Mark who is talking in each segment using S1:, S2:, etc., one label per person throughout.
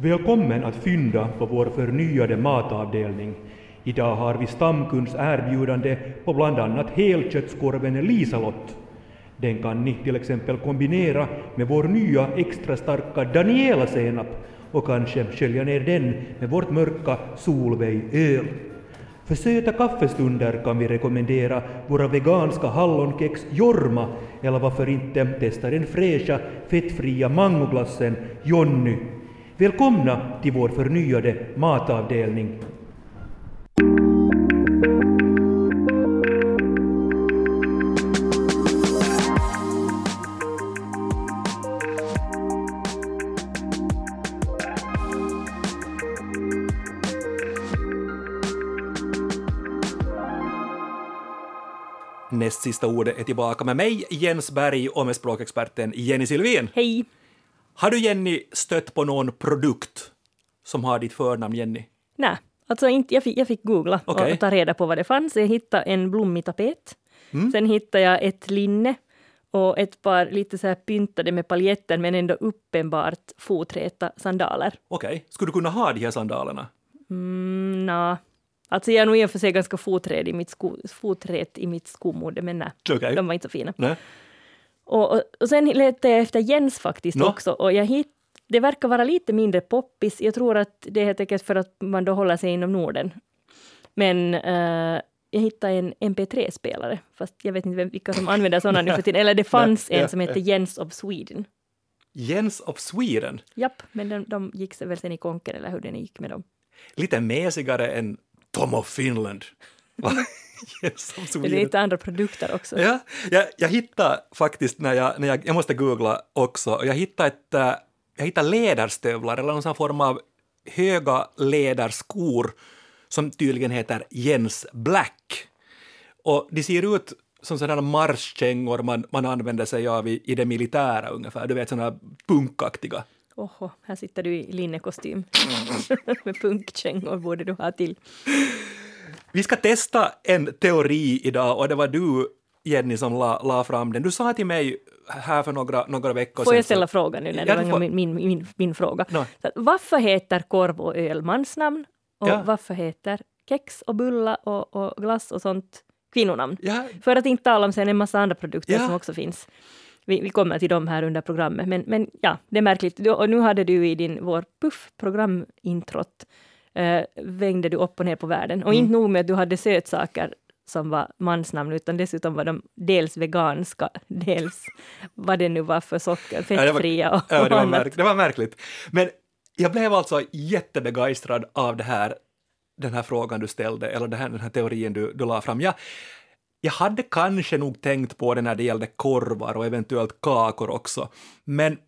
S1: Välkommen att fynda på vår förnyade matavdelning. Idag har vi stamkunds erbjudande på bland annat helköttskorven Lisalott. Den kan ni till exempel kombinera med vår nya extra starka Daniela-senap och kanske skölja ner den med vårt mörka Solveig-öl. För söta kaffestunder kan vi rekommendera våra veganska hallonkex Jorma eller varför inte testa den fräscha fettfria mangoglassen Jonny. Välkomna till vår förnyade matavdelning.
S2: Näst sista ordet är tillbaka med mig, Jens Berg, och med språkexperten Jenny Sylvin.
S3: Hej!
S2: Har du, Jenny, stött på någon produkt som har ditt förnamn Jenny?
S3: Nej, alltså inte, jag, fick, jag fick googla
S2: Okej.
S3: och ta reda på vad det fanns. Jag hittade en blommig tapet.
S2: Mm.
S3: Sen hittade jag ett linne och ett par lite så här pyntade med paljetter men ändå uppenbart foträta sandaler.
S2: Okej, skulle du kunna ha de här sandalerna?
S3: Mm, na. Alltså jag är nog i och för sig ganska foträt i mitt, sko, i mitt skomode men nej,
S2: Okej.
S3: de var inte så fina.
S2: Nej.
S3: Och, och, och sen letade jag efter Jens faktiskt
S2: Nå?
S3: också och jag hitt, det verkar vara lite mindre poppis. Jag tror att det är helt enkelt för att man då håller sig inom Norden. Men eh, jag hittade en MP3-spelare, fast jag vet inte vilka som använder sådana nu för tiden. Eller det fanns en som hette Jens of Sweden.
S2: Jens of Sweden,
S3: Japp, men de, de gick väl sen i konken eller hur det gick med dem.
S2: lite mesigare än Tom of Finland. Jens of
S3: Det är
S2: Sweden.
S3: lite andra produkter också.
S2: Ja, jag, jag hittade faktiskt när jag, när jag, jag måste googla också, och jag hittade ett, äh, jag hittade läderstövlar eller någon form av höga läderskor som tydligen heter Jens Black. Och de ser ut som sådana marschkängor man, man använder sig av i, i det militära ungefär, du vet sådana punkaktiga.
S3: Oho, här sitter du i linnekostym. med punkkängor borde du ha till.
S2: Vi ska testa en teori idag och det var du Jenny som la, la fram den. Du sa till mig här för några, några veckor
S3: Får jag
S2: sedan så-
S3: ställa frågan nu när
S2: Ja,
S3: det var
S2: får-
S3: min, min, min, min fråga?
S2: Nå.
S3: Så varför heter korv och öl mansnamn? Och
S2: Ja.
S3: varför heter kex och bulla och, och glass och sånt kvinnonamn?
S2: Ja,
S3: För att inte tala om sen en massa andra produkter som också finns. Vi, vi kommer till dem här under programmet. Men, men ja, det är märkligt. Du, och nu hade du i din, vår puff-programintrot eh, vängde du upp och ner på världen. Och
S2: Mm.
S3: inte nog med att du hade sötsaker som var mansnamn, utan dessutom var de dels veganska, dels vad det nu var för socker,
S2: Ja, det var-
S3: fettfria och,
S2: Ja, det, var
S3: annat.
S2: märk, det var märkligt. Men jag blev alltså jättebegeistrad av det här, den här frågan du ställde, eller den här, den här teorin du, du la fram. Jag, jag hade kanske nog tänkt på det när det gällde korvar och eventuellt kakor också, men,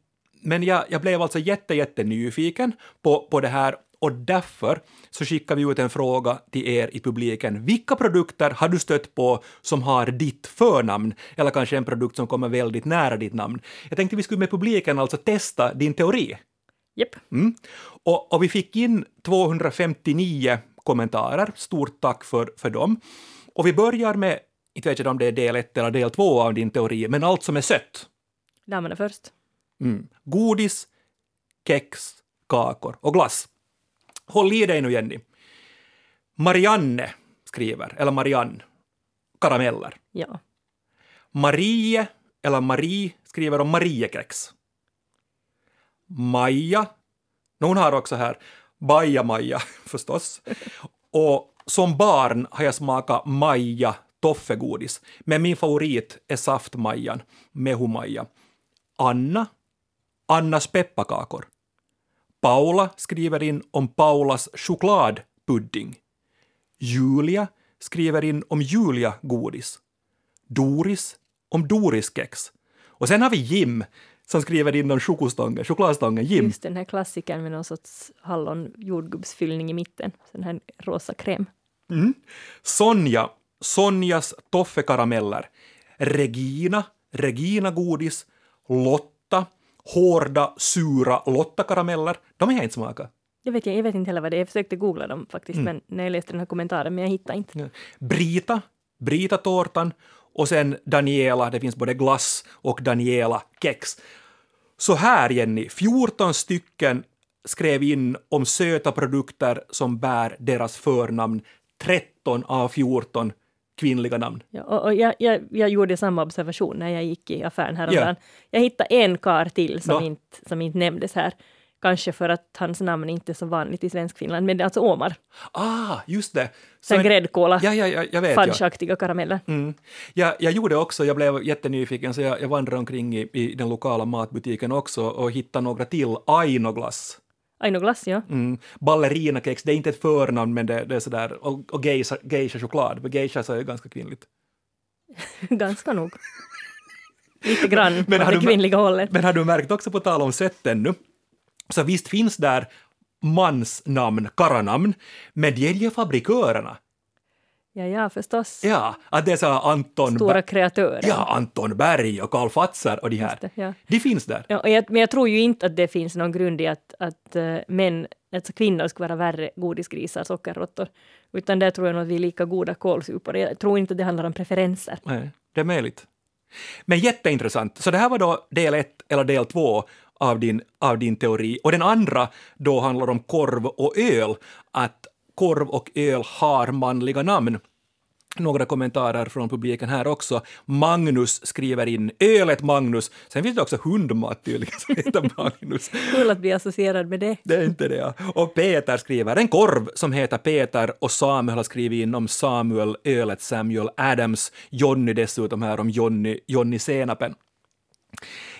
S2: men jag, jag blev alltså jätte, jätte nyfiken på, på det här och därför så skickar vi ut en fråga till er i publiken. Vilka produkter har du stött på som har ditt förnamn? Eller kanske en produkt som kommer väldigt nära ditt namn. Jag tänkte vi skulle med publiken alltså testa din teori.
S3: Japp.
S2: Mm. Och, och vi fick in 259 kommentarer. Stort tack för, för dem. Och vi börjar med, inte vet jag om det är del 1 eller del 2 av din teori, men allt som är sött.
S3: Damerna först.
S2: Mm. Godis, kex, kakor och glass. Håll i dig nu, Jenny. Marianne skriver, eller Marianne, karameller.
S3: Ja.
S2: Marie, eller Marie, skriver om Mariekex. Maja, no, hon har också här Baja-Maja förstås. Och som barn har jag smakat Maja toffegodis, men min favorit är saftmajan, mehumaja. Anna, Annas pepparkakor. Paula skriver in om Paulas chokladpudding. Julia skriver in om Julia godis. Doris om Doris-kex. Och sen har vi Jim som skriver in om chokostången, chokladstången. Jim.
S3: Just den här klassikern med någon sorts hallon jordgubbsfyllning i mitten. Sån här rosa kräm.
S2: Mm. Sonja, Sonjas toffekarameller. Regina, Regina godis. Lotta, hårda, sura Lotta-karameller. De har jag inte smakat.
S3: Jag vet, jag vet inte heller vad det är. Jag försökte googla dem faktiskt
S2: Mm.
S3: men när jag läste den här kommentaren, men jag hittade inte.
S2: Brita, Brita-tårtan och sen Daniela, det finns både glass och Daniela-kex. Så här Jenny, 14 stycken skrev in om söta produkter som bär deras förnamn. 13 av 14 kvinnliga namn.
S3: Ja, och, och jag, jag, jag gjorde samma observation när jag gick i affären häromdagen. Jag hittade en kar till som,
S2: Ja.
S3: inte, som inte nämndes här. Kanske för att hans namn inte är så vanligt i Svenskfinland, men det är alltså Omar.
S2: Ah, just det.
S3: Så en gräddkola,
S2: Ja, ja, ja, jag vet. Ja.
S3: fudgeaktiga karameller.
S2: Mm. Jag, jag gjorde också, jag blev jättenyfiken, så jag, jag vandrade omkring i, i den lokala matbutiken också och hittade några till. Aino-glass.
S3: Aino glass, ja.
S2: Mm. Ballerinakex, det är inte ett förnamn men det, det är sådär, och, och geisha, geisha-choklad, för geisha så är ganska kvinnligt.
S3: Ganska nog. Lite grann
S2: Men
S3: åt
S2: har
S3: det
S2: du-
S3: kvinnliga hållet.
S2: Men har du märkt också på tal om sätten nu, så visst finns där mansnamn, karanamn, men det gäller fabrikörerna.
S3: Ja, ja, förstås.
S2: Ja, att det är så Anton,
S3: Stora kreatörer.
S2: ja, Anton Berg och Karl Fazer och de här.
S3: det, ja.
S2: De finns där.
S3: Ja, jag, men jag tror ju inte att det finns någon grund i att, att uh, män, alltså kvinnor skulle vara värre godisgrisar, sockerråttor. Utan där tror jag nog att vi är lika goda kålsupare. Jag tror inte att det handlar om preferenser.
S2: Nej, det är möjligt. Men jätteintressant. Så det här var då del ett eller del två av din, av din teori. Och den andra då handlar om korv och öl. Att korv och öl har manliga namn. Några kommentarer från publiken här också. Magnus skriver in ölet Magnus. Sen finns det också hundmat tydligen som heter Magnus.
S3: Kul att bli associerad med det.
S2: Det är inte det. Ja. Och Peter skriver en korv som heter Peter och Samuel har skrivit in om Samuel, ölet Samuel Adams, Jonny dessutom här om Jonny, Jonny Senapen.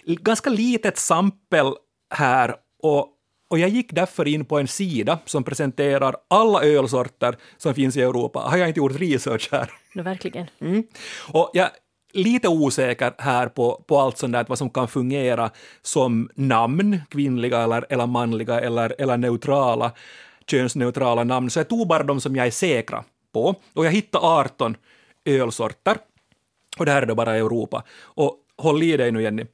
S2: Ganska litet sampel här och, och jag gick därför in på en sida som presenterar alla ölsorter som finns i Europa. Har jag inte gjort research här?
S3: No, verkligen.
S2: Mm. Och jag är lite osäker här på, på allt sånt där, vad som kan fungera som namn, kvinnliga eller, eller manliga eller, eller neutrala, könsneutrala namn, så jag tog bara de som jag är säkra på. Och jag hittade 18 ölsorter. Och det här är då bara Europa. Och håll i dig nu Jenny.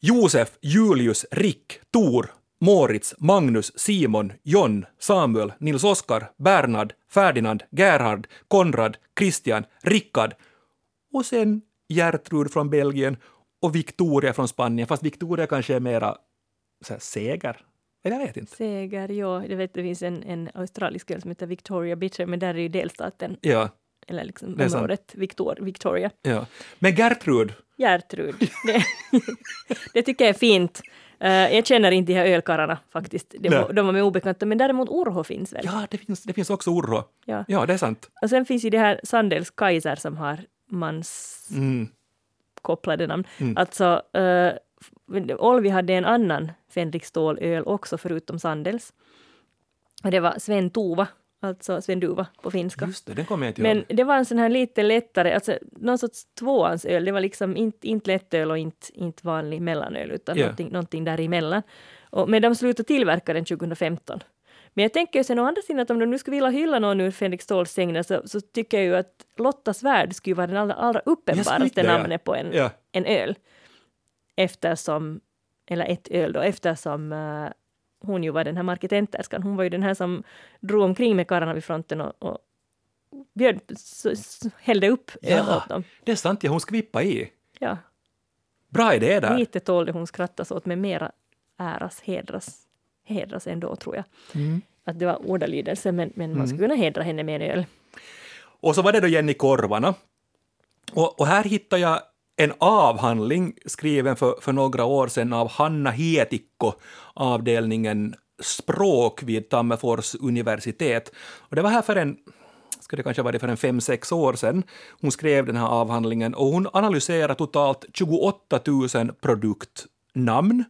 S2: Josef, Julius, Rick, Tor, Moritz, Magnus, Simon, John, Samuel, Nils Oskar, Bernhard, Ferdinand, Gerhard, Konrad, Christian, Rickard och sen Gertrud från Belgien och Victoria från Spanien, fast Victoria kanske är mera så här, seger. Eller jag vet inte.
S3: Seger, ja. Jag vet det finns en, en australisk öl som heter Victoria Bitter, men där är ju delstaten,
S2: Ja,
S3: eller liksom området Victor, Victoria.
S2: ja. Men Gertrud,
S3: Gertrud. Det, det tycker jag är fint. Eh, jag känner inte de här ölkarlarna faktiskt. De,
S2: Nej.
S3: de var mig obekanta, men däremot Urho finns väl?
S2: ja det finns, det finns också Urho.
S3: Ja.
S2: Ja, det är sant.
S3: Och sen finns ju det här Sandels Kaiser som har manskopplade
S2: Mm.
S3: namn.
S2: Mm.
S3: Alltså, uh, Olvi hade en annan Fänrik Stål-öl också förutom Sandels. Och det var Sven Tuva, alltså Sven Duva på finska.
S2: Just det, den kommer jag inte
S3: Men
S2: ihåg.
S3: det var en sån här lite lättare, alltså någon sorts tvåans öl. Det var liksom inte, inte lättöl och inte, inte vanlig mellanöl, utan
S2: Ja.
S3: någonting, någonting däremellan. Och, men de slutade tillverka den 2015. Men jag tänker ju sen å andra sidan att om de nu skulle vilja hylla någon ur Fänrik Ståls sängner så, så tycker jag ju att Lottas värld skulle vara den allra, allra uppenbaraste namnet på en,
S2: Ja.
S3: en öl. Eftersom, eller ett öl då, eftersom eh, hon ju var den här marketenterskan. Hon var ju den här som drog omkring med karlarna vid fronten och, och bjöd, hällde upp
S2: Ja.
S3: åt dem.
S2: Det är sant, ja, hon skvippa i.
S3: Ja,
S2: Bra idé där.
S3: lite tålde hon skrattas åt, men mera äras, hedras, hedras ändå tror jag.
S2: Mm.
S3: Att det var ordalydelse, men, men man skulle kunna hedra henne med en öl.
S2: Och så var det då Jenny Korvarna. Och, och här hittar jag en avhandling skriven för, för några år sedan av Hanna Hietikko, avdelningen språk vid Tammerfors universitet. Och det var här för en ska det kanske ha varit för en fem, sex år sedan. Hon skrev den här avhandlingen och hon analyserar totalt 28 000 produktnamn.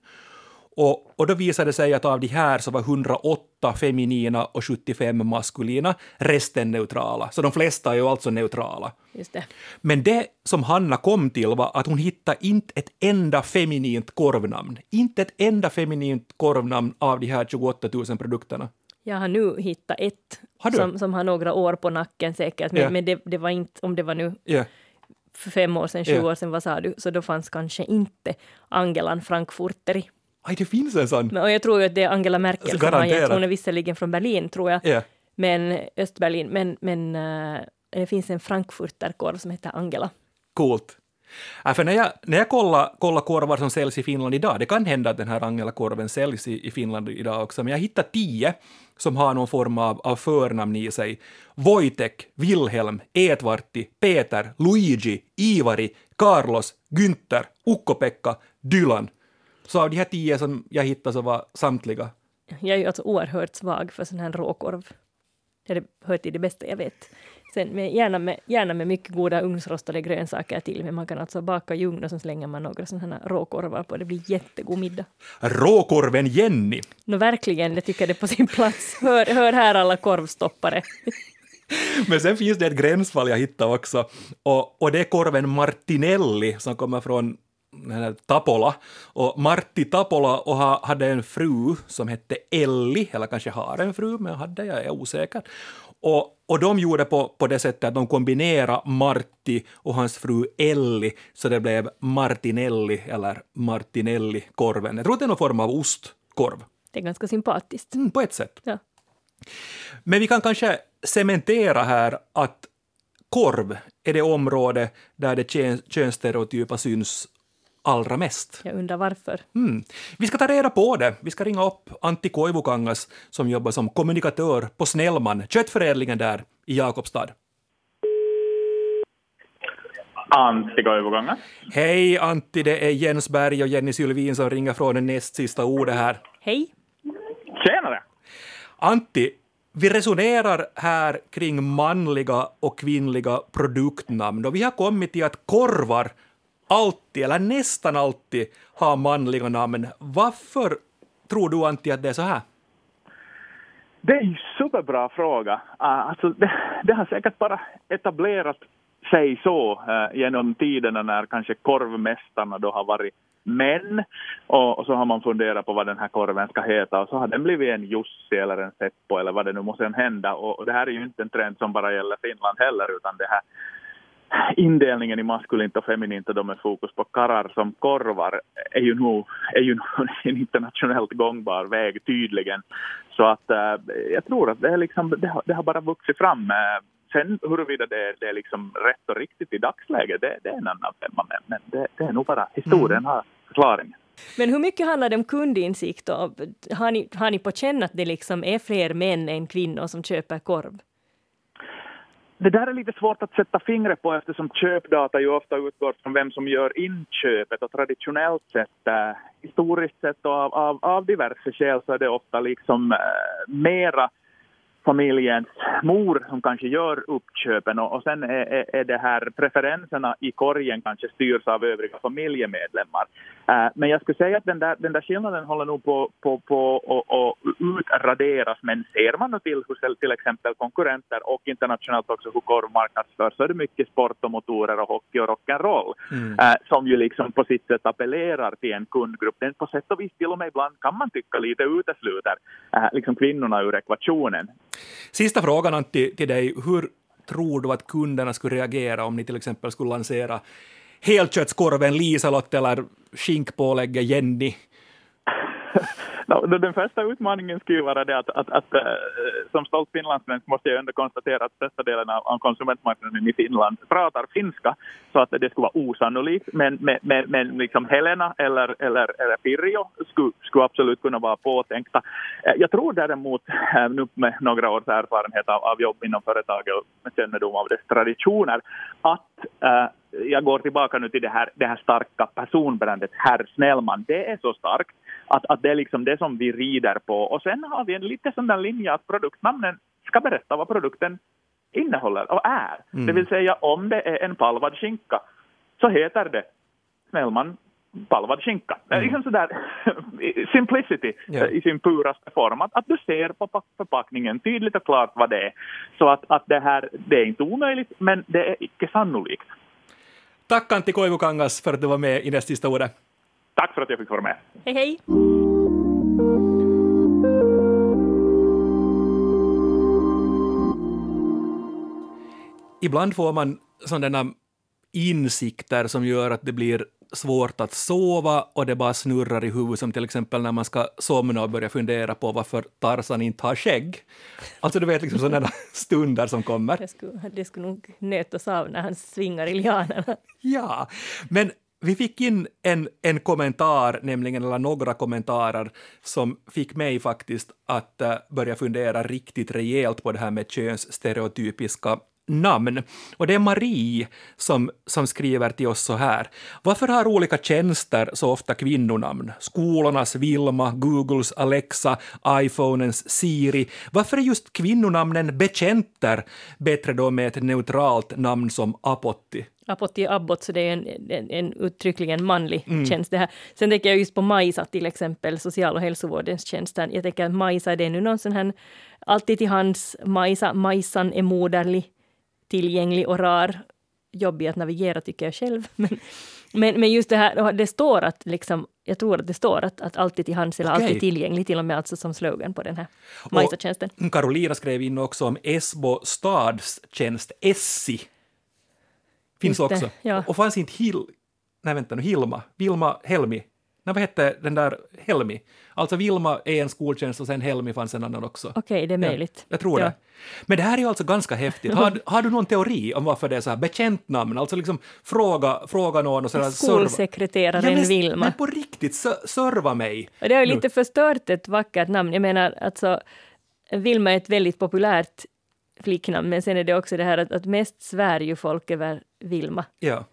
S2: Och, och då visade det sig att av de här så var 108 feminina och 75 maskulina, resten neutrala. Så de flesta är ju alltså neutrala.
S3: Just det.
S2: Men det som Hanna kom till var att hon hittade inte ett enda feminint korvnamn. Inte ett enda feminint korvnamn av de här 28 000 produkterna.
S3: Jag har nu hittat ett
S2: Har
S3: som, som har några år på nacken säkert, men,
S2: Ja.
S3: men det, det var inte, om det var nu
S2: Ja.
S3: för fem år sedan, sju
S2: Ja.
S3: år sedan, vad sa du, så då fanns kanske inte Angelan Frankfurteri.
S2: Aj, det finns en sån!
S3: Men, och jag tror ju att det är Angela Merkel som har gett, hon är visserligen från Berlin tror jag,
S2: Ja.
S3: men Östberlin, men, men eh, det finns en Frankfurterkorv som heter Angela.
S2: Coolt. Ja, för när jag, när jag kollar, kollar korvar som säljs i Finland idag, det kan hända att den här Angela-korven säljs i, i Finland idag också, men jag hittar tio som har någon form av, av förnamn i sig. Wojtek, Wilhelm, Edvarti, Peter, Luigi, Ivari, Carlos, Günther, Ukko-Pekka, Dylan. Så av de här tio som jag hittade så var samtliga
S3: Jag är ju alltså oerhört svag för sån här råkorv. Det hör till det bästa jag vet. Sen med, gärna, med, gärna med mycket goda ugnsrostade grönsaker till, men man kan alltså baka i ugn och så slänger man några sådana här råkorvar på. Det blir jättegod middag.
S2: Råkorven Jenny.
S3: Nå verkligen, jag tycker det är på sin plats. Hör, hör här alla korvstoppare.
S2: Men sen finns det ett gränsfall jag hittade också, och, och det är korven Martinelli som kommer från Tapola. Och Martti Tapola och ha, hade en fru som hette Elli, eller kanske har en fru, men hade jag är osäker. Och, och de gjorde på, på det sättet att de kombinerade Martti och hans fru Elli, så det blev Martinelli eller Martinelli-korven. Jag tror att det är någon form av ostkorv.
S3: Det är ganska sympatiskt.
S2: Mm, på ett sätt.
S3: Ja.
S2: Men vi kan kanske cementera här att korv är det område där det kön- könsstereotypa syns allra mest.
S3: Jag undrar varför.
S2: Mm. Vi ska ta reda på det. Vi ska ringa upp Antti Koivukangas som jobbar som kommunikatör på Snellman, köttförädlingen där i Jakobstad.
S4: Antti Koivukanga.
S2: Hej Antti, det är Jens Berg och Jenny Sylvin som ringer från det näst sista ordet här.
S3: Hej!
S4: Tjenare!
S2: Antti, vi resonerar här kring manliga och kvinnliga produktnamn och vi har kommit till att korvar alltid, eller nästan alltid, har manliga namn. Varför tror du Antti att det är så här?
S4: Det är en superbra fråga. Ah, alltså, det, det har säkert bara etablerat sig så eh, genom tiderna när kanske korvmästarna då har varit män och, och, så har man funderat på vad den här korven ska heta och så har den blivit en Jussi eller en Seppo eller vad det nu måste hända och, och det här är ju inte en trend som bara gäller Finland heller utan det här indelningen i maskulint och feminint och då med fokus på karrar som korvar är ju nog, är ju nog en internationellt gångbar väg tydligen. Så att äh, jag tror att det, är liksom, det, har, det har bara vuxit fram. Äh, sen huruvida det, det är liksom rätt och riktigt i dagsläget, det, det är en annan femma. Men, men det, det, är nog bara historien har förklaringen.
S3: Men hur mycket handlar det om kundinsikt? Då? Har, ni, har ni på känn att det liksom är fler män än kvinnor som köper korv?
S4: Det där är lite svårt att sätta fingret på eftersom köpdata ju ofta utgår från vem som gör inköpet och traditionellt sett, äh, historiskt sett och av, av, av diverse skäl så är det ofta liksom äh, mera familjens mor som kanske gör uppköpen och, och sen är, är, är det här preferenserna i korgen kanske styrs av övriga familjemedlemmar. Uh, men jag skulle säga att den där, den där skillnaden håller nog på, på, på att utraderas men ser man nu till hur till exempel konkurrenter och internationellt också hur korv marknadsförs så är det mycket sport och motorer och hockey och rock'n'roll mm. uh, som ju liksom på sitt sätt appellerar till en kundgrupp. Den på sätt och vis till och med ibland kan man tycka lite utesluter uh, liksom kvinnorna ur ekvationen.
S2: Sista frågan Antti till dig. Hur tror du att kunderna skulle reagera om ni till exempel skulle lansera helköttskorven Liselott eller skinkpålägget Jenny?
S4: No, den första utmaningen skulle vara det att, att, att, eh, som stolt finlandssvensk måste jag ändå konstatera att största delen av, av konsumentmarknaden i Finland pratar finska, så att det skulle vara osannolikt. Men, men, men, men liksom Helena eller, eller, eller Pirjo skulle, skulle absolut kunna vara påtänkta. Eh, jag tror däremot, eh, nu med några års erfarenhet av, av jobb inom företaget och med kännedom av dess traditioner, att äh, jag går tillbaka nu till det här, det här starka personbrandet Herr Snellman. Det är så starkt att, att det är liksom det som vi rider på. Och sen har vi en lite sån där linje att produktnamnen ska berätta vad produkten innehåller och är. Mm. Det vill säga om det är en palvad skinka så heter det Snellman palvad skinka. Mm. Liksom sådär simplicity yeah. i sin puraste form. Att, att du ser på förpackningen tydligt och klart vad det är. Så att, att det här, det är inte omöjligt men det är icke sannolikt.
S2: Tack Antti Koivukangas för att du var med i Näst sista ordet.
S4: Tack för att jag fick vara med.
S3: Hej hej!
S2: Ibland får man sådana insikter som gör att det blir svårt att sova och det bara snurrar i huvudet, som till exempel när man ska somna och börja fundera på varför Tarzan inte har skägg. Alltså du vet, liksom sådana stunder som kommer.
S3: Det skulle, det skulle nog nötas av när han svingar i lianerna.
S2: Ja, men vi fick in en, en kommentar, nämligen, eller några kommentarer, som fick mig faktiskt att eh, börja fundera riktigt rejält på det här med könsstereotypiska namn. Och det är Marie som, som skriver till oss så här. Varför har olika tjänster så ofta kvinnonamn? Skolornas Vilma, Googles Alexa, iPhonens Siri. Varför är just kvinnonamnen betjänter bättre då med ett neutralt namn som Apotti?
S3: Apotti Abbot, så det är en, en, en uttryckligen manlig mm. tjänst. Det här. Sen tänker jag just på Majsa till exempel, social och hälsovårdens tjänster. Jag tänker att Majsa, det är nu någon sån här alltid till hands, Majsa, Majsan är moderlig tillgänglig och rar. Jobbig att navigera tycker jag själv. Men, men, men just det här, det står att liksom, jag tror att det står att, att alltid till hands eller okay. alltid tillgänglig, till och med alltså som slogan på den här Majsa-tjänsten.
S2: Karolina skrev in också om Esbo stads tjänst, Essi. Finns det, också. Ja. Och fanns inte Hil... Nej vänta nu, Hilma, Vilma Helmi Nej, vad hette den där Helmi? Alltså Vilma är en skoltjänst och sen Helmi fanns en annan också.
S3: Okej, okay, det är möjligt. Ja,
S2: jag tror ja. det. Men det här är ju alltså ganska häftigt. Har, har du någon teori om varför det är så här bekänt namn? Alltså liksom fråga, fråga någon och sådär.
S3: Skolsekreteraren ja, Vilma.
S2: Men på riktigt, serva mig.
S3: Och det har ju lite förstört ett vackert namn. Jag menar, alltså Vilma är ett väldigt populärt flicknamn, men sen är det också det här att, att mest svär ju folk över Vilma.
S2: Ja.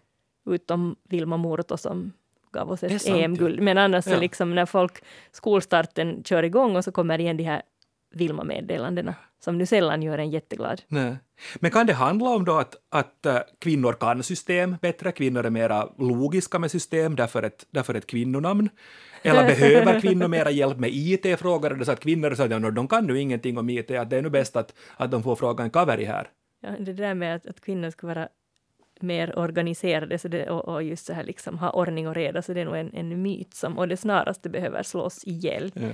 S3: Utom Vilma Murto som gav oss ett EM-guld. Men annars ja. så liksom när folk, skolstarten kör igång och så kommer igen de här Vilma-meddelandena som nu sällan gör en jätteglad.
S2: Nej. Men kan det handla om då att, att uh, kvinnor kan system bättre, kvinnor är mera logiska med system, därför ett, därför ett kvinnonamn? Eller behöver kvinnor mera hjälp med IT-frågor? Eller så att kvinnor säger att de kan nu ingenting om IT, att det är nu bäst att, att de får fråga en kaveri här?
S3: Ja, det där med att, att kvinnor ska vara mer organiserade så det, och, och, just så här liksom ha ordning och reda, så det är nog en, en myt som och det snaraste behöver slås ihjäl. Ja.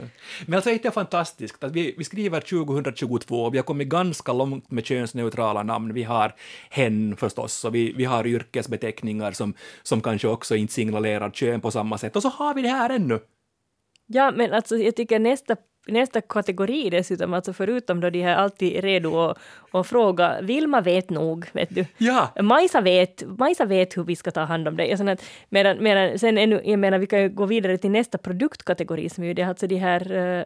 S2: Men alltså det är fantastiskt att vi, vi skriver 2022 och vi har kommit ganska långt med könsneutrala namn. Vi har hen förstås och vi, vi har yrkesbeteckningar som, som kanske också inte signalerar kön på samma sätt och så har vi det här ännu.
S3: Ja, men alltså jag tycker nästa nästa kategori dessutom, alltså förutom då de här alltid redo att, att fråga, Vilma vet nog, vet du.
S2: Ja.
S3: Majsa vet, Majsa vet hur vi ska ta hand om det. Att, medan, medan, sen ännu, jag menar, vi kan ju gå vidare till nästa produktkategori som är det alltså de här uh,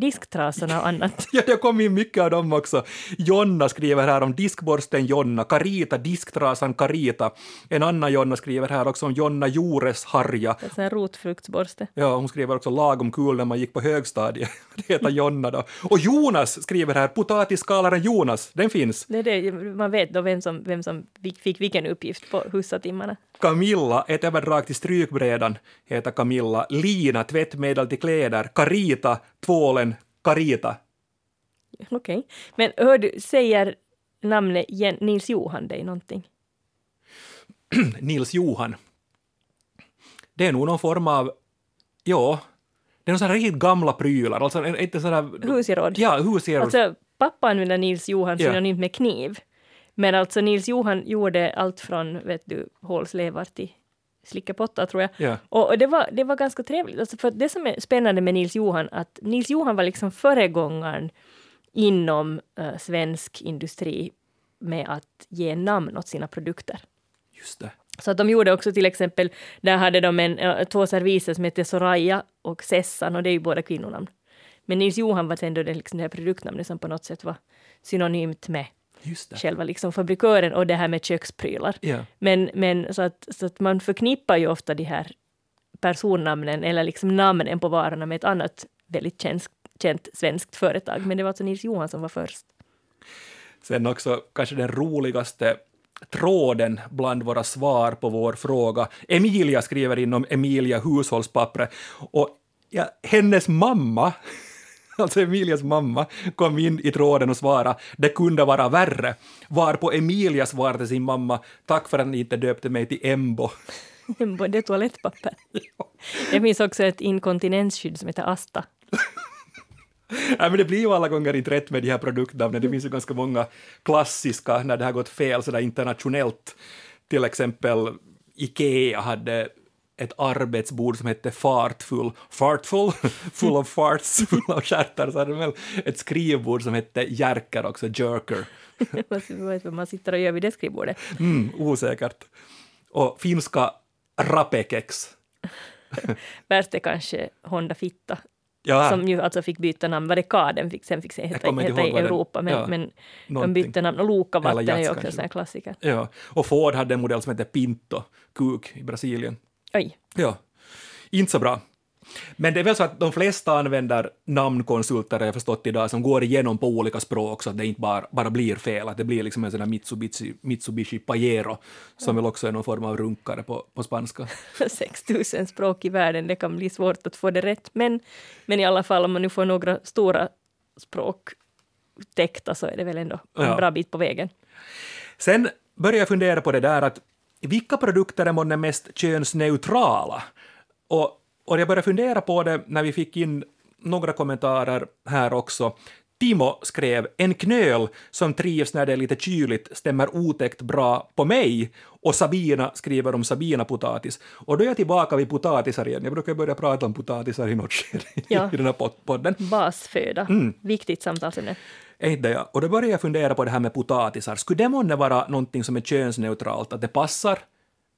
S3: disktrasorna och annat.
S2: ja, det kom in mycket av dem också. Jonna skriver här om diskborsten Jonna, Karita, disktrasan Karita. En annan Jonna skriver här också om Jonna Jores Harja.
S3: Det är en rotfruktsborste.
S2: Ja, hon skriver också lagom kul när man gick på högstadiet. det heter Jonna då. Och Jonas skriver här, potatisskalaren Jonas, den finns.
S3: Det är det, man vet då vem som, vem som fick vilken uppgift på hussatimmarna.
S2: Camilla, ett överdrag till strykbrädan, heter Camilla. Lina, tvättmedel till kläder. Karita, tvålen Karita.
S3: Okej. Okay. Men hör du, säger namnet Nils Johan dig någonting?
S2: Nils Johan. Det är nog någon form av, ja, det är någon sån här riktigt gamla prylar. Alltså inte sån här...
S3: Husgeråd.
S2: Ja, husgeråd.
S3: Alltså pappa använder Nils Johan synonymt ja. med kniv. Men alltså Nils Johan gjorde allt från vet du, hålslevar till slickapotta tror jag.
S2: Yeah.
S3: Och, det, var, det var ganska trevligt. Alltså för det som är spännande med Nils Johan, att Nils Johan var liksom föregångaren inom uh, svensk industri med att ge namn åt sina produkter.
S2: Just det.
S3: Så att de gjorde också till exempel, där hade de en, uh, två serviser som hette Soraya och Sessan och det är ju båda kvinnonamn. Men Nils Johan var ändå det, liksom det här produktnamnet som på något sätt var synonymt med själva liksom fabrikören och det här med köksprylar.
S2: Yeah.
S3: Men, men så, att, så att man förknippar ju ofta de här personnamnen eller liksom namnen på varorna med ett annat väldigt känt, känt svenskt företag. Men det var alltså Nils Johan som var först.
S2: Sen också kanske den roligaste tråden bland våra svar på vår fråga. Emilia skriver inom Emilia hushållspappret och ja, hennes mamma alltså Emilias mamma, kom in i tråden och svarade ”det kunde vara värre”, varpå Emilia svarade sin mamma ”tack för att ni inte döpte mig till Embo”.
S3: Embo, det är toalettpapper. ja. Det finns också ett inkontinensskydd som heter Asta.
S2: Nej, men det blir ju alla gånger inte rätt med de här produktnamnen. Det finns ju ganska många klassiska när det har gått fel sådär internationellt. Till exempel Ikea hade ett arbetsbord som hette Fartfull, Fartful, full of farts, full av stjärtar, så hade de väl ett skrivbord som hette Jerker också, Jerker.
S3: Vad man sitter och gör vid det skrivbordet.
S2: Mm, osäkert. Och finska Rapekex.
S3: Värst är kanske Honda Fitta,
S2: Ja,
S3: som ju alltså fick byta namn. Var det K den fick, sen fick heta,
S2: inte
S3: heta
S2: ihåg
S3: i Europa, men,
S2: ja,
S3: men de bytte namn. Och Lokavatten är ju också en klassiker.
S2: ja. Och Ford hade en modell som hette Pinto, kuk i Brasilien.
S3: Oj,
S2: Ja, inte så bra. Men det är väl så att de flesta använder namnkonsulter, jag förstått idag, som går igenom på olika språk så att det inte bara, bara blir fel, att det blir liksom en sån där Mitsubishi, Mitsubishi Pajero, som väl också är någon form av runkare på, på spanska.
S3: 6000 språk i världen, det kan bli svårt att få det rätt. Men, men i alla fall, om man nu får några stora språk täckta så är det väl ändå en
S2: Ja.
S3: bra bit på vägen.
S2: Sen började jag fundera på det där att vilka produkter är månne mest könsneutrala? Och, och jag började fundera på det när vi fick in några kommentarer här också. Timo skrev en knöl som trivs när det är lite kyligt stämmer otäckt bra på mig. Och Sabina skriver om Sabina-potatis. Och då är jag tillbaka vid potatisar igen. Jag brukar börja prata om potatisar i något skede
S3: Ja.
S2: i den här pod- podden.
S3: Basföda,
S2: Mm.
S3: viktigt samtalsämne.
S2: Inte det, ja. Och då började jag fundera på det här med potatisar. Skulle det månne vara någonting som är könsneutralt, att det passar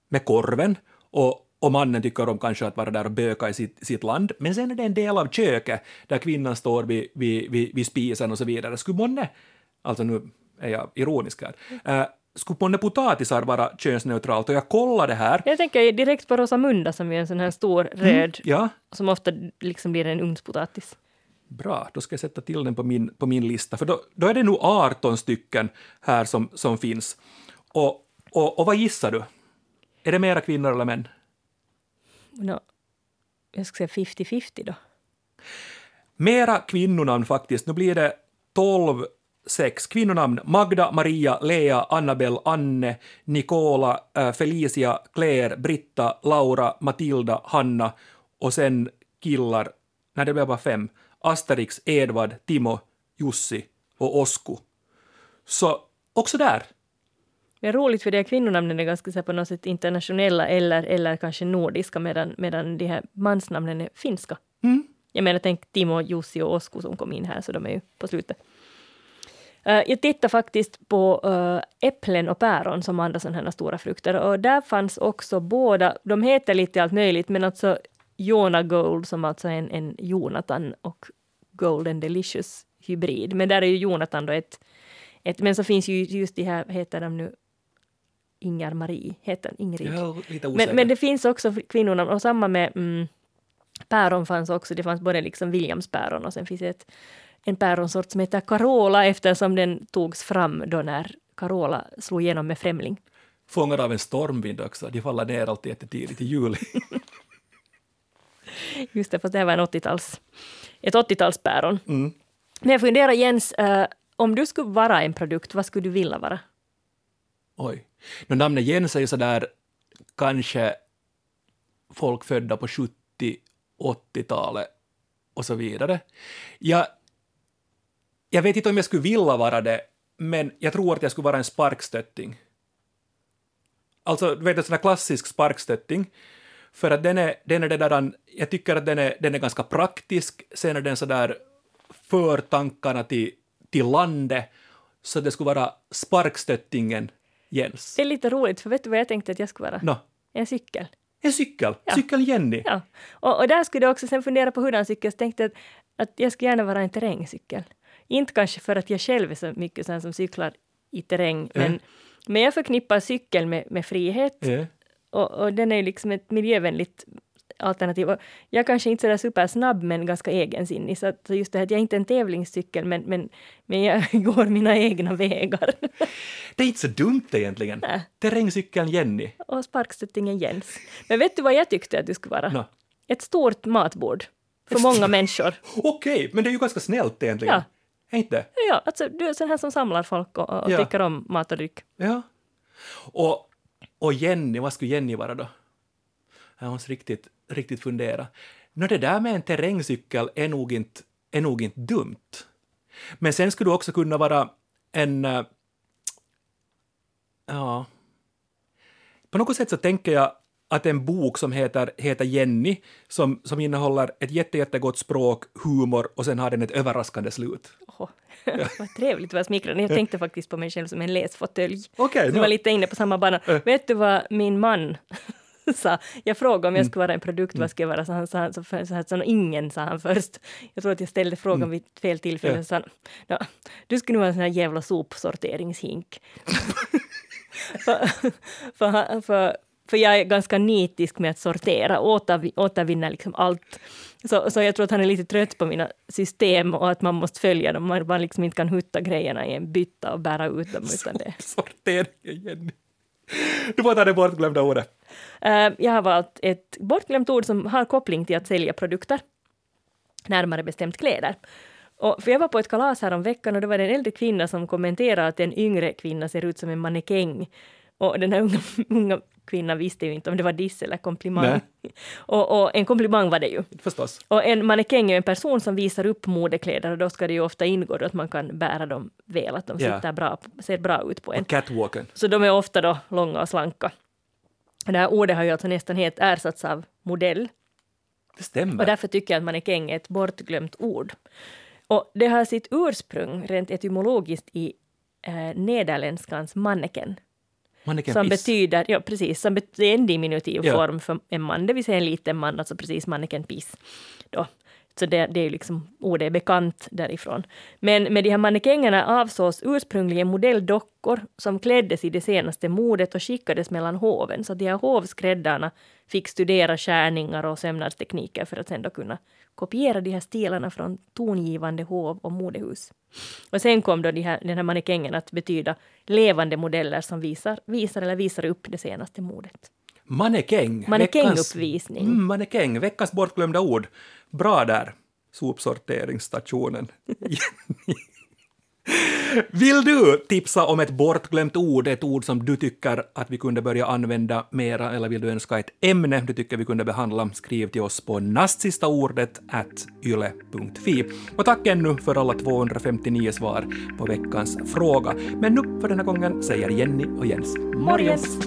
S2: med korven och, och mannen tycker om kanske att vara där och böka i sitt, sitt land, men sen är det en del av köket där kvinnan står vid, vid, vid, vid spisen och så vidare. Skulle månne, alltså nu är jag ironisk här, äh, skulle månne potatisar vara könsneutralt? Och jag kollade här.
S3: Jag tänker direkt på Rosamunda som är en sån här stor röd,
S2: Ja,
S3: som ofta liksom blir en ugnspotatis.
S2: Bra, då ska jag sätta till den på min, på min lista, för då, då är det nog 18 stycken här som, som finns. Och, och, och vad gissar du? Är det mera kvinnor eller män?
S3: No, jag ska säga 50-50 då.
S2: Mera kvinnonamn faktiskt. Nu blir det 12 sex kvinnonamn. Magda, Maria, Lea, Annabel, Anne, Nicola, äh, Felicia, Claire, Britta, Laura, Matilda, Hanna och sen killar, nej det blev bara fem. Asterix, Edvard, Timo, Jussi och Osku. Så också där.
S3: Det är roligt för de här kvinnonamnen är ganska så på något sätt internationella eller, eller kanske nordiska medan, medan de här mansnamnen är finska.
S2: Mm.
S3: Jag menar, tänk Timo, Jussi och Osku som kom in här, så de är ju på slutet. Eh, jag tittade faktiskt på eh, äpplen och päron som andra sådana här stora frukter och där fanns också båda, de heter lite allt möjligt, men alltså Jona Gold som alltså är en, en Jonathan och Golden Delicious hybrid. Men där är ju Jonathan då ett, ett men så finns ju just de här, heter de nu Inger-Marie, heter Ingrid. Men, men det finns också kvinnorna, och samma med mm, päron fanns också, det fanns både liksom Williamspäron och sen finns det ett, en päronsort som heter Carola eftersom den togs fram då när Carola slog igenom med Främling.
S2: Fångad av en stormvind också. De faller ner alltid jättetidigt i juli.
S3: Just det, fast det här var en 80-tals, ett 80-talspäron.
S2: Mm.
S3: Men jag funderar Jens, eh, om du skulle vara en produkt, vad skulle du vilja vara?
S2: Oj. Nu namnet Jens är ju sådär kanske folk födda på 70, 80-talet och så vidare. Jag, jag vet inte om jag skulle vilja vara det, men jag tror att jag skulle vara en sparkstötting. Alltså, du vet en sån här klassisk sparkstötting. För att den är, den är det där, jag tycker att den är, den är ganska praktisk, sen är den sådär för tankarna till, till landet, så det skulle vara sparkstöttingen Jens.
S3: Det är lite roligt, för vet du vad jag tänkte att jag skulle vara?
S2: Nå,
S3: En cykel.
S2: en cykel.
S3: Ja.
S2: Cykel Jenny.
S3: Ja. Och, och där skulle jag också sen fundera på hurdan cykel, så tänkte att, att jag skulle gärna vara en terrängcykel. Inte kanske för att jag själv är så mycket sån som cyklar i terräng, men, men jag förknippar cykel med, med frihet.
S2: Ja.
S3: Och, och den är ju liksom ett miljövänligt alternativ. Och jag kanske inte är supersnabb, men ganska egensinnig. Så, att, så just det här att jag är inte är en tävlingscykel, men, men, men jag går mina egna vägar.
S2: Det är inte så dumt egentligen.
S3: Nej.
S2: Terrängcykeln Jenny.
S3: och sparkstöttingen Jens. Men vet du vad jag tyckte att du skulle vara?
S2: Nå.
S3: Ett stort matbord. För många människor.
S2: Okej, men det är ju ganska snällt egentligen.
S3: Ja.
S2: Är inte?
S3: Ja, alltså du är sån här som samlar folk och, och
S2: Ja.
S3: tycker om mat och dryck.
S2: Ja. Och, och Jenny, vad skulle Jenny vara då? Jag måste riktigt, riktigt fundera. Nå, det där med en terrängcykel är nog inte, är nog inte dumt. Men sen skulle du också kunna vara en... Eh, ja... På något sätt så tänker jag att en bok som heter, heter Jenny, som, som innehåller ett jätte, jättegott språk, humor och sen har den ett överraskande slut.
S3: Åh, vad trevligt, vad smickrande. Jag tänkte faktiskt på mig själv som en läsfåtölj.
S2: Nu-
S3: jag var lite inne på samma bana. Vet du vad min man sa? Jag frågade om jag skulle vara en produkt, vad ska jag vara? Så han sa, så, så, så, så, ingen sa han först. Jag tror att jag ställde frågan vid fel tillfälle.
S2: Ja.
S3: Så sa han, "Nå, du skulle vara en sån här jävla sopsorteringshink. för, för, för, för jag är ganska nitisk med att sortera, återvi- återvinna liksom allt. Så, så jag tror att han är lite trött på mina system och att man måste följa dem. Man, man liksom inte kan hutta grejerna i en bytta och bära ut dem. Utan det.
S2: Sorteringen, Jenny. Du får ta det bortglömda ordet.
S3: Eh, jag har valt ett bortglömt ord som har koppling till att sälja produkter, närmare bestämt kläder. Och för jag var på ett kalas här om veckan och det var en äldre kvinna som kommenterade att en yngre kvinna ser ut som en mannekäng. Och den här unga, unga kvinnan visste ju inte om det var diss eller komplimang. Och, och en komplimang var det ju.
S2: Förstås.
S3: Och en mannekäng är en person som visar upp modekläder och då ska det ju ofta ingå då att man kan bära dem väl, att de sitter bra, ser bra ut på en.
S2: Och catwalken.
S3: Så de är ofta då långa och slanka. Och Det här ordet har ju alltså nästan helt ersatts av modell
S2: Det stämmer.
S3: och därför tycker jag att mannekäng är ett bortglömt ord. Och det har sitt ursprung rent etymologiskt i eh, nederländskans manneken
S2: Mannequin
S3: som
S2: piss.
S3: betyder, ja precis, som det är en diminutiv
S2: Ja.
S3: form för en man, det vill säga en liten man, alltså precis manneken piss. Då. Så det, det är ju liksom, ordet är bekant därifrån. Men med de här mannekängerna avsågs ursprungligen modelldockor som kläddes i det senaste modet och skickades mellan hoven. Så de här hovskräddarna fick studera skärningar och sömnadstekniker för att sen då kunna kopiera de här stilarna från tongivande hov och modehus. Och sen kom då de här, den här mannekängen att betyda levande modeller som visar, visar eller visar upp det senaste modet.
S2: Mannekäng.
S3: Mannekänguppvisning.
S2: Veckans- Mm, mannekäng, veckans bortglömda ord. Bra där, sopsorteringsstationen. Vill du tipsa om ett bortglömt ord, ett ord som du tycker att vi kunde börja använda mera, eller vill du önska ett ämne du tycker vi kunde behandla? Skriv till oss på nastsistaordet at yle.fi. Och tack ännu för alla 259 svar på veckans fråga. Men nu för den här gången säger Jenny och Jens
S3: Morgens!